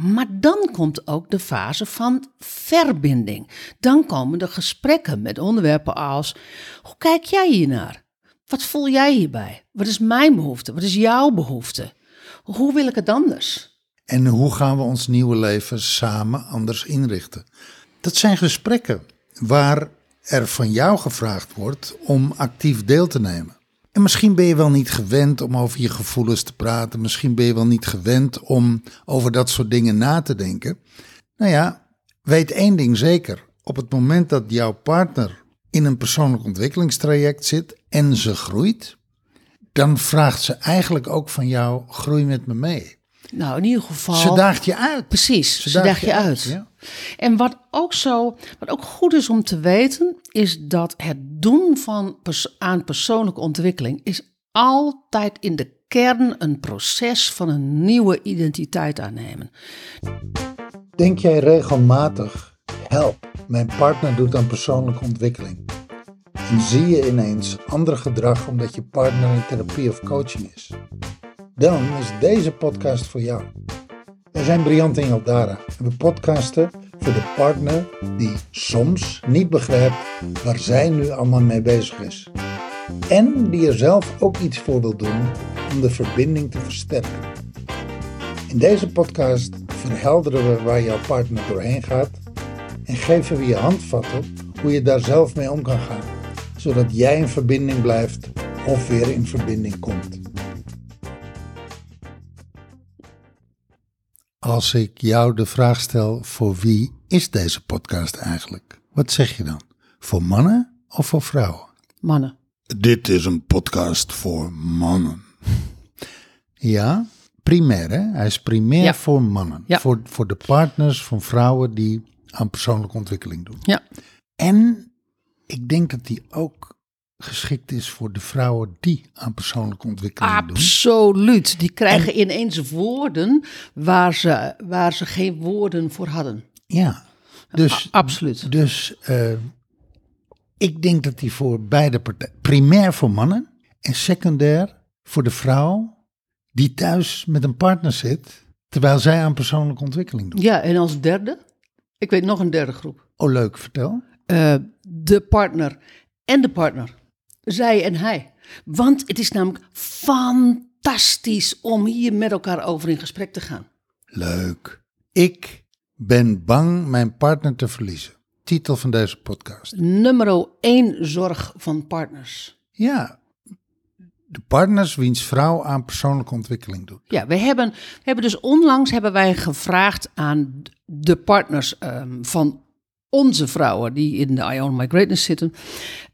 Maar dan komt ook de fase van verbinding. Dan komen de gesprekken met onderwerpen als: hoe kijk jij hiernaar? Wat voel jij hierbij? Wat is mijn behoefte? Wat is jouw behoefte? Hoe wil ik het anders? En hoe gaan we ons nieuwe leven samen anders inrichten? Dat zijn gesprekken waar er van jou gevraagd wordt om actief deel te nemen. En misschien ben je wel niet gewend om over je gevoelens te praten. Misschien ben je wel niet gewend om over dat soort dingen na te denken. Nou ja, weet één ding zeker. Op het moment dat jouw partner in een persoonlijk ontwikkelingstraject zit en ze groeit, dan vraagt ze eigenlijk ook van jou: groei met me mee. Nou, in ieder geval. Ze daagt je uit. Precies, ze, daagt je uit. Ja. En wat ook zo, wat ook goed is om te weten, is dat het doen van pers aan persoonlijke ontwikkeling is altijd in de kern een proces van een nieuwe identiteit aannemen. Denk jij regelmatig, help, mijn partner doet aan persoonlijke ontwikkeling. En zie je ineens ander gedrag omdat je partner in therapie of coaching is? Dan is deze podcast voor jou. Wij zijn Briant en Jaldara en we podcasten voor de partner die soms niet begrijpt waar zij nu allemaal mee bezig is. En die er zelf ook iets voor wil doen om de verbinding te versterken. In deze podcast verhelderen we waar jouw partner doorheen gaat en geven we je handvatten hoe je daar zelf mee om kan gaan, zodat jij in verbinding blijft of weer in verbinding komt. Als ik jou de vraag stel: voor wie is deze podcast eigenlijk? Wat zeg je dan? Voor mannen of voor vrouwen? Mannen. Dit is een podcast voor mannen. Ja, primair hè? Hij is primair Ja. voor mannen. Ja. Voor, voor de partners van vrouwen die aan persoonlijke ontwikkeling doen. Ja. En ik denk dat die ook geschikt is voor de vrouwen die aan persoonlijke ontwikkeling doen. Absoluut. Die krijgen ineens woorden waar ze, waar ze geen woorden voor hadden. Ja, dus, Absoluut. dus eh, ik denk dat die voor beide partijen, primair voor mannen en secundair voor de vrouw die thuis met een partner zit, terwijl zij aan persoonlijke ontwikkeling doet. Ja, en als derde, ik weet nog een derde groep. Oh, leuk, vertel. Eh, de partner en de partner. Zij en hij. Want het is namelijk fantastisch om hier met elkaar over in gesprek te gaan. Leuk. Ik ben bang mijn partner te verliezen. Titel van deze podcast. Nummer één zorg van partners. Ja, de partners wiens vrouw aan persoonlijke ontwikkeling doet. Ja, we hebben, we hebben dus onlangs hebben wij gevraagd aan de partners ehm, van onze vrouwen die in de Ion My Greatness zitten.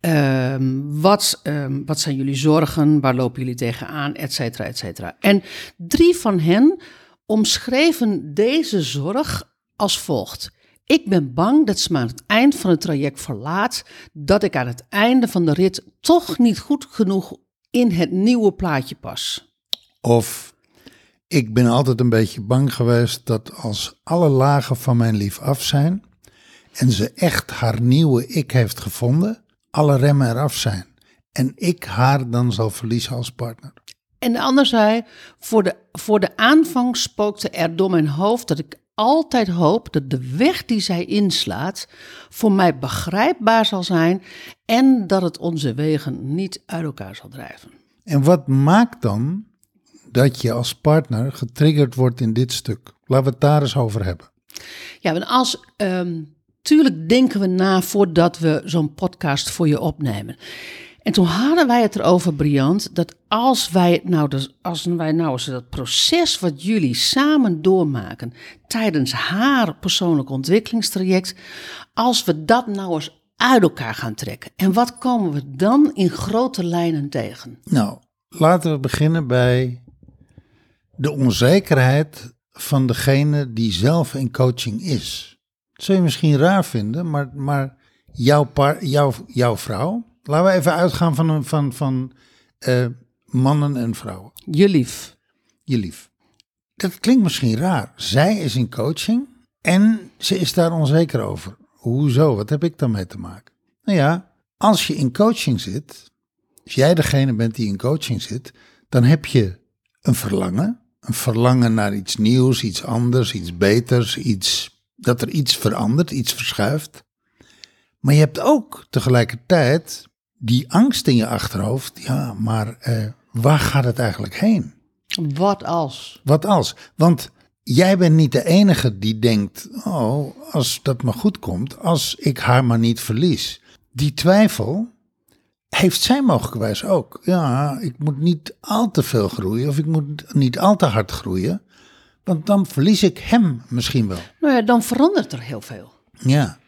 ehm, wat, ehm, wat zijn jullie zorgen? Waar lopen jullie tegenaan? Et cetera, et cetera. En drie van hen omschreven deze zorg als volgt. Ik ben bang dat ze me aan het eind van het traject verlaat, dat ik aan het einde van de rit toch niet goed genoeg in het nieuwe plaatje pas. Of ik ben altijd een beetje bang geweest dat als alle lagen van mijn lief af zijn en ze echt haar nieuwe ik heeft gevonden, alle remmen eraf zijn. En ik haar dan zal verliezen als partner. En de ander zei, voor de, voor de aanvang spookte er door mijn hoofd dat ik altijd hoop dat de weg die zij inslaat voor mij begrijpbaar zal zijn en dat het onze wegen niet uit elkaar zal drijven. En wat maakt dan dat je als partner getriggerd wordt in dit stuk? Laten we het daar eens over hebben. Ja, want als, ehm, tuurlijk denken we na voordat we zo'n podcast voor je opnemen. En toen hadden wij het erover, Briant, dat als wij nou, dus, als wij nou eens dat proces wat jullie samen doormaken tijdens haar persoonlijk ontwikkelingstraject, als we dat nou eens uit elkaar gaan trekken. En wat komen we dan in grote lijnen tegen? Nou, laten we beginnen bij de onzekerheid van degene die zelf in coaching is. Dat zul je misschien raar vinden, maar, maar jouw, par, jouw, jouw vrouw, laten we even uitgaan van, een- van, van eh, mannen en vrouwen, Je lief. je lief. Dat klinkt misschien raar. Zij is in coaching en ze is daar onzeker over. Hoezo? Wat heb ik daarmee te maken? Nou ja, als je in coaching zit, als jij degene bent die in coaching zit, dan heb je een verlangen een verlangen naar iets nieuws, iets anders, iets beters, iets, dat er iets verandert, iets verschuift. Maar je hebt ook tegelijkertijd die angst in je achterhoofd. Ja, maar eh, waar gaat het eigenlijk heen? Wat als? Wat als? Want jij bent niet de enige die denkt: oh, als dat me goed komt, als ik haar maar niet verlies. Die twijfel heeft zij mogelijkwijs ook. Ja, ik moet niet al te veel groeien of ik moet niet al te hard groeien, want dan verlies ik hem misschien wel. Nou ja, dan verandert er heel veel. Ja.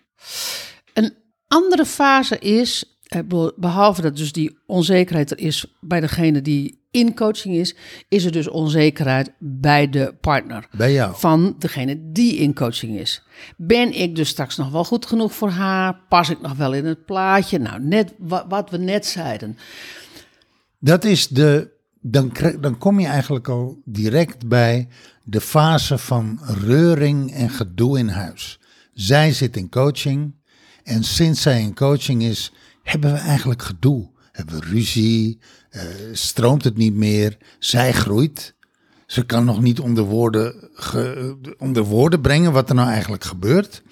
Een andere fase is, eh, be- behalve dat dus die onzekerheid er is bij degene die in coaching is, is er dus onzekerheid bij de partner. Bij jou. Van degene die in coaching is. Ben ik dus straks nog wel goed genoeg voor haar? Pas ik nog wel in het plaatje? Nou, net wa- wat we net zeiden. Dat is de. Dan, dan kom je eigenlijk al direct bij de fase van reuring en gedoe in huis. Zij zit in coaching en sinds zij in coaching is, hebben we eigenlijk gedoe. Hebben we ruzie, eh, stroomt het niet meer, zij groeit. Ze kan nog niet onder woorden, onder woorden brengen wat er nou eigenlijk gebeurt.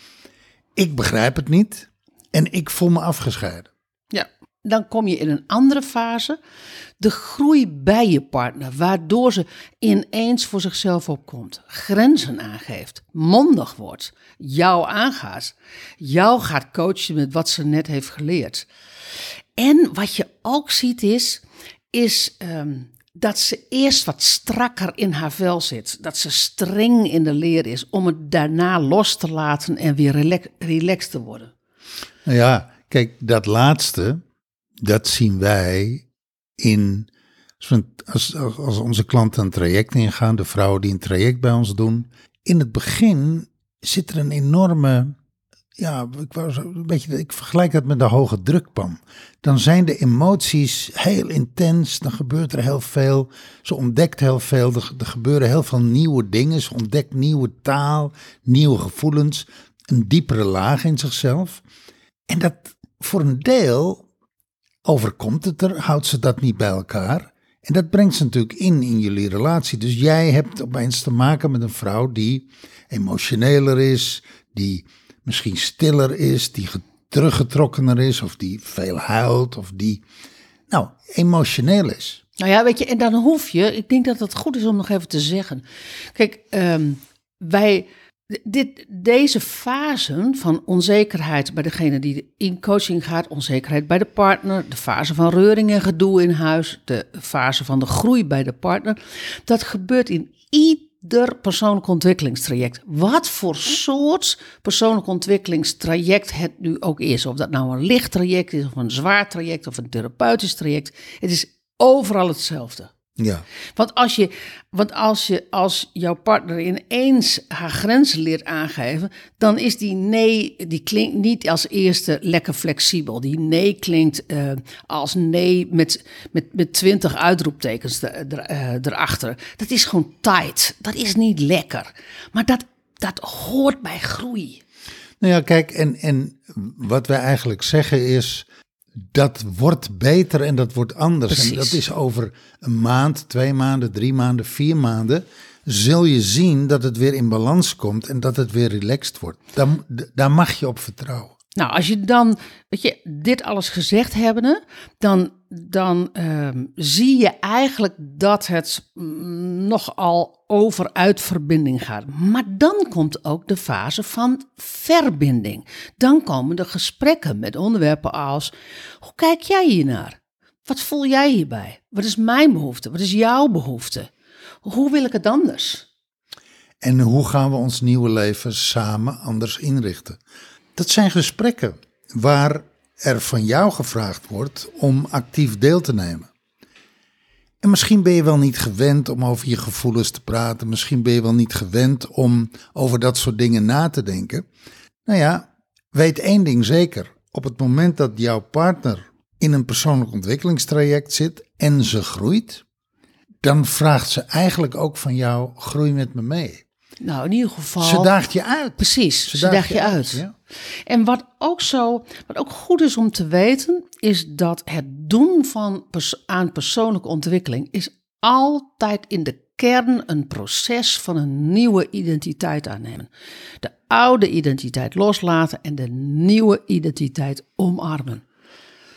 Ik begrijp het niet en ik voel me afgescheiden. Dan kom je in een andere fase. De groei bij je partner, waardoor ze ineens voor zichzelf opkomt, grenzen aangeeft, mondig wordt, jou aangaat, jou gaat coachen met wat ze net heeft geleerd. En wat je ook ziet is, is ehm, dat ze eerst wat strakker in haar vel zit. Dat ze streng in de leer is om het daarna los te laten en weer relax, relaxed te worden. Nou ja, kijk, dat laatste, dat zien wij in. Als, als, onze klanten een traject ingaan, de vrouwen die een traject bij ons doen. In het begin zit er een enorme. Ja, ik, zo een beetje, ik vergelijk dat met de hoge drukpan. Dan zijn de emoties heel intens, dan gebeurt er heel veel. Ze ontdekt heel veel, er, er gebeuren heel veel nieuwe dingen. Ze ontdekt nieuwe taal, nieuwe gevoelens, een diepere laag in zichzelf. En dat voor een deel overkomt het er, houdt ze dat niet bij elkaar. En dat brengt ze natuurlijk in in jullie relatie. Dus jij hebt opeens te maken met een vrouw die emotioneler is, die misschien stiller is, die ge- teruggetrokkener is, of die veel huilt, of die, nou, emotioneel is. Nou ja, weet je, en dan hoef je, ik denk dat het goed is om nog even te zeggen. Kijk, ehm, wij, dit, deze fasen van onzekerheid bij degene die in coaching gaat, onzekerheid bij de partner, de fase van reuring en gedoe in huis, de fase van de groei bij de partner, dat gebeurt in ieder persoonlijk ontwikkelingstraject. Wat voor soort persoonlijk ontwikkelingstraject het nu ook is. Of dat nou een licht traject is, of een zwaar traject, of een therapeutisch traject. Het is overal hetzelfde. Ja, Want als, je, want als, je, als jouw partner ineens haar grenzen leert aangeven, dan is die nee, die klinkt niet als eerste lekker flexibel. Die nee klinkt eh, als nee met, met, met twintig uitroeptekens er, er, eh, erachter. Dat is gewoon tight. Dat is niet lekker. Maar dat, dat hoort bij groei. Nou ja, kijk, en, en wat wij eigenlijk zeggen is, dat wordt beter en dat wordt anders. En dat is over een maand, twee maanden, drie maanden, vier maanden, zul je zien dat het weer in balans komt en dat het weer relaxed wordt. Daar, daar mag je op vertrouwen. Nou, als je dan, weet je, dit alles gezegd hebbende, dan, dan ehm, zie je eigenlijk dat het mm, nogal over uitverbinding gaat. Maar dan komt ook de fase van verbinding. Dan komen de gesprekken met onderwerpen als, hoe kijk jij hiernaar? Wat voel jij hierbij? Wat is mijn behoefte? Wat is jouw behoefte? Hoe wil ik het anders? En hoe gaan we ons nieuwe leven samen anders inrichten? Dat zijn gesprekken waar er van jou gevraagd wordt om actief deel te nemen. En misschien ben je wel niet gewend om over je gevoelens te praten. Misschien ben je wel niet gewend om over dat soort dingen na te denken. Nou ja, weet één ding zeker. Op het moment dat jouw partner in een persoonlijk ontwikkelingstraject zit en ze groeit, dan vraagt ze eigenlijk ook van jou: groei met me mee. Nou, in ieder geval. Ze daagt je uit. Precies, ze, daag je uit. Ja. En wat ook zo, wat ook goed is om te weten, is dat het doen van pers- aan persoonlijke ontwikkeling is altijd in de kern een proces van een nieuwe identiteit aannemen. De oude identiteit loslaten en de nieuwe identiteit omarmen.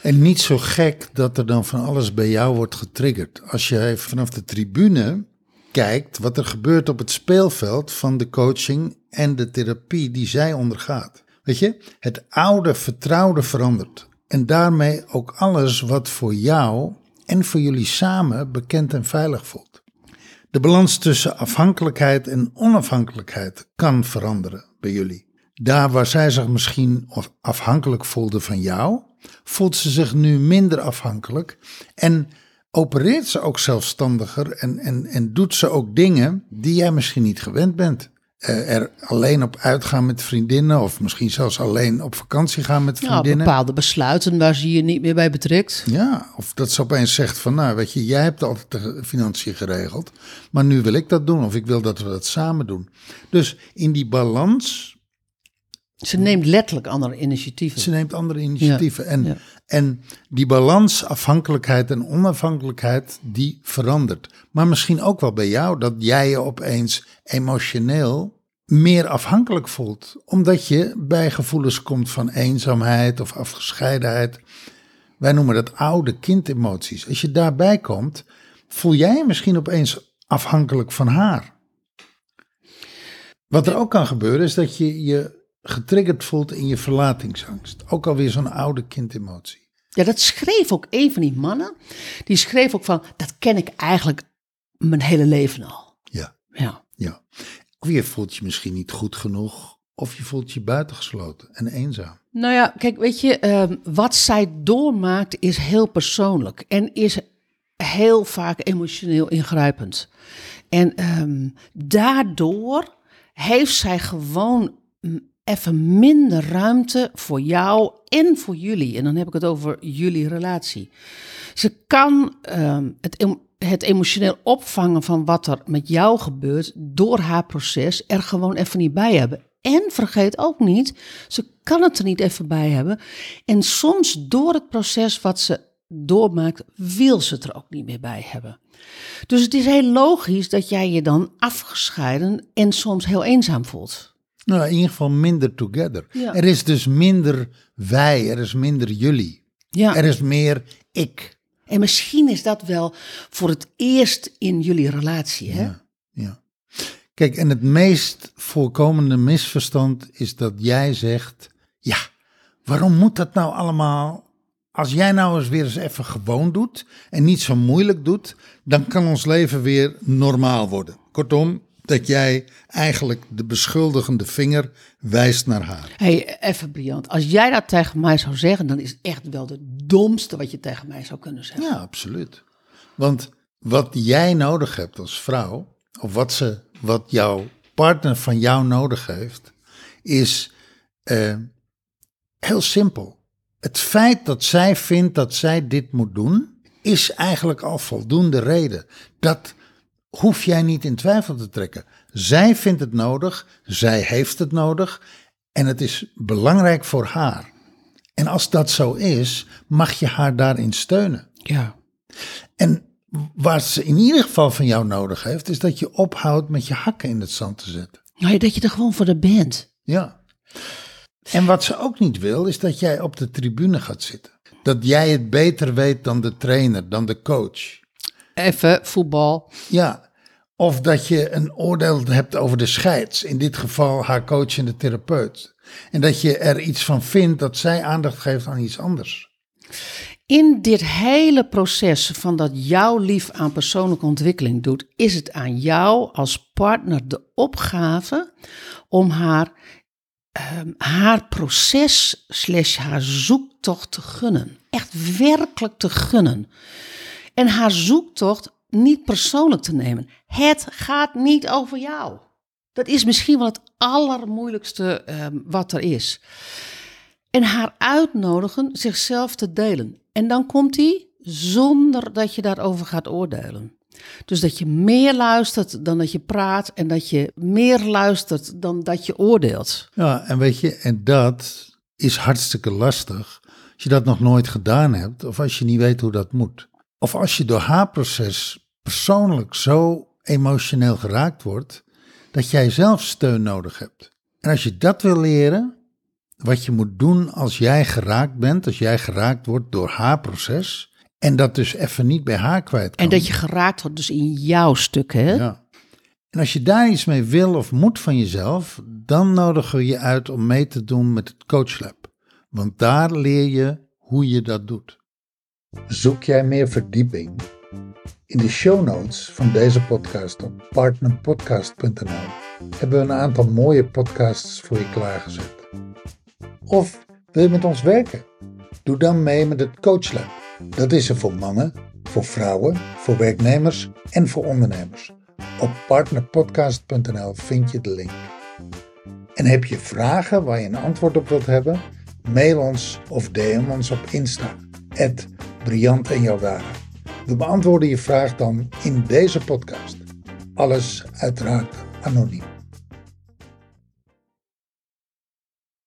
En niet zo gek dat er dan van alles bij jou wordt getriggerd. Als jij vanaf de tribune kijkt wat er gebeurt op het speelveld van de coaching en de therapie die zij ondergaat. Weet je, het oude vertrouwde verandert. En daarmee ook alles wat voor jou en voor jullie samen bekend en veilig voelt. De balans tussen afhankelijkheid en onafhankelijkheid kan veranderen bij jullie. Daar waar zij zich misschien afhankelijk voelde van jou, voelt ze zich nu minder afhankelijk en opereert ze ook zelfstandiger en, en, en doet ze ook dingen die jij misschien niet gewend bent. Uh, er alleen op uitgaan met vriendinnen of misschien zelfs alleen op vakantie gaan met vriendinnen. Ja, bepaalde besluiten waar ze je niet meer bij betrekt. Ja, of dat ze opeens zegt van nou weet je, jij hebt altijd de financiën geregeld, maar nu wil ik dat doen of ik wil dat we dat samen doen. Dus in die balans ze neemt letterlijk andere initiatieven. Ze neemt andere initiatieven. en, en die balans, afhankelijkheid en onafhankelijkheid, die verandert. Maar misschien ook wel bij jou, dat jij je opeens emotioneel meer afhankelijk voelt. Omdat je bij gevoelens komt van eenzaamheid of afgescheidenheid. Wij noemen dat oude kindemoties. Als je daarbij komt, voel jij je misschien opeens afhankelijk van haar. Wat er ook kan gebeuren is dat je je getriggerd voelt in je verlatingsangst. Ook alweer zo'n oude kindemotie. Ja, dat schreef ook een van die mannen. Die schreef ook van, dat ken ik eigenlijk mijn hele leven al. Ja. Ja. ja. Of je voelt je misschien niet goed genoeg. Of je voelt je buitengesloten en eenzaam. Nou ja, kijk, weet je, ehm, wat zij doormaakt is heel persoonlijk. En is heel vaak emotioneel ingrijpend. En ehm, daardoor heeft zij gewoon even minder ruimte voor jou en voor jullie. En dan heb ik het over jullie relatie. Ze kan um, het, het emotioneel opvangen van wat er met jou gebeurt door haar proces er gewoon even niet bij hebben. En vergeet ook niet, ze kan het er niet even bij hebben. En soms door het proces wat ze doormaakt, wil ze het er ook niet meer bij hebben. Dus het is heel logisch dat jij je dan afgescheiden en soms heel eenzaam voelt. Nou, in ieder geval minder together. Er is dus minder wij, er is minder jullie. Ja. Er is meer ik. En misschien is dat wel voor het eerst in jullie relatie, hè? Ja, ja. Kijk, en het meest voorkomende misverstand is dat jij zegt: Ja, waarom moet dat nou allemaal? Als jij nou eens weer eens even gewoon doet en niet zo moeilijk doet, dan kan ons leven weer normaal worden. Kortom, dat jij eigenlijk de beschuldigende vinger wijst naar haar. hey, even briljant. Als jij dat tegen mij zou zeggen, dan is het echt wel de domste wat je tegen mij zou kunnen zeggen. Ja, absoluut. Want wat jij nodig hebt als vrouw, of wat, ze, wat jouw partner van jou nodig heeft, is uh, heel simpel. Het feit dat zij vindt dat zij dit moet doen, is eigenlijk al voldoende reden. Dat hoef jij niet in twijfel te trekken. Zij vindt het nodig, zij heeft het nodig en het is belangrijk voor haar. En als dat zo is, mag je haar daarin steunen. Ja. En wat ze in ieder geval van jou nodig heeft, is dat je ophoudt met je hakken in het zand te zetten. Nou, dat je er gewoon voor de bent. Ja. En wat ze ook niet wil, is dat jij op de tribune gaat zitten. Dat jij het beter weet dan de trainer, dan de coach even voetbal. Ja, of dat je een oordeel hebt over de scheids, in dit geval haar coach en de therapeut. En dat je er iets van vindt dat zij aandacht geeft aan iets anders. In dit hele proces van dat jouw lief aan persoonlijke ontwikkeling doet, is het aan jou als partner de opgave om haar, um, haar proces slash haar zoektocht te gunnen. Echt werkelijk te gunnen en haar zoektocht niet persoonlijk te nemen. Het gaat niet over jou. Dat is misschien wel het allermoeilijkste ehm, wat er is. En haar uitnodigen zichzelf te delen. En dan komt hij zonder dat je daarover gaat oordelen. Dus dat je meer luistert dan dat je praat en dat je meer luistert dan dat je oordeelt. Ja, en weet je, en dat is hartstikke lastig als je dat nog nooit gedaan hebt of als je niet weet hoe dat moet. Of als je door haar proces persoonlijk zo emotioneel geraakt wordt, dat jij zelf steun nodig hebt. En als je dat wil leren, wat je moet doen als jij geraakt bent, als jij geraakt wordt door haar proces, en dat dus even niet bij haar kwijt kan. En dat je geraakt wordt dus in jouw stuk, hè? Ja. En als je daar iets mee wil of moet van jezelf, dan nodigen we je uit om mee te doen met het coachlab. Want daar leer je hoe je dat doet. Zoek jij meer verdieping? In de show notes van deze podcast op partnerpodcast.nl hebben we een aantal mooie podcasts voor je klaargezet. Of wil je met ons werken? Doe dan mee met het Coachlab. Dat is er voor mannen, voor vrouwen, voor werknemers en voor ondernemers. Op partnerpodcast.nl vind je de link. En heb je vragen waar je een antwoord op wilt hebben? Mail ons of DM ons op Insta. Briant en Jouwara. We beantwoorden je vraag dan in deze podcast. Alles uiteraard anoniem.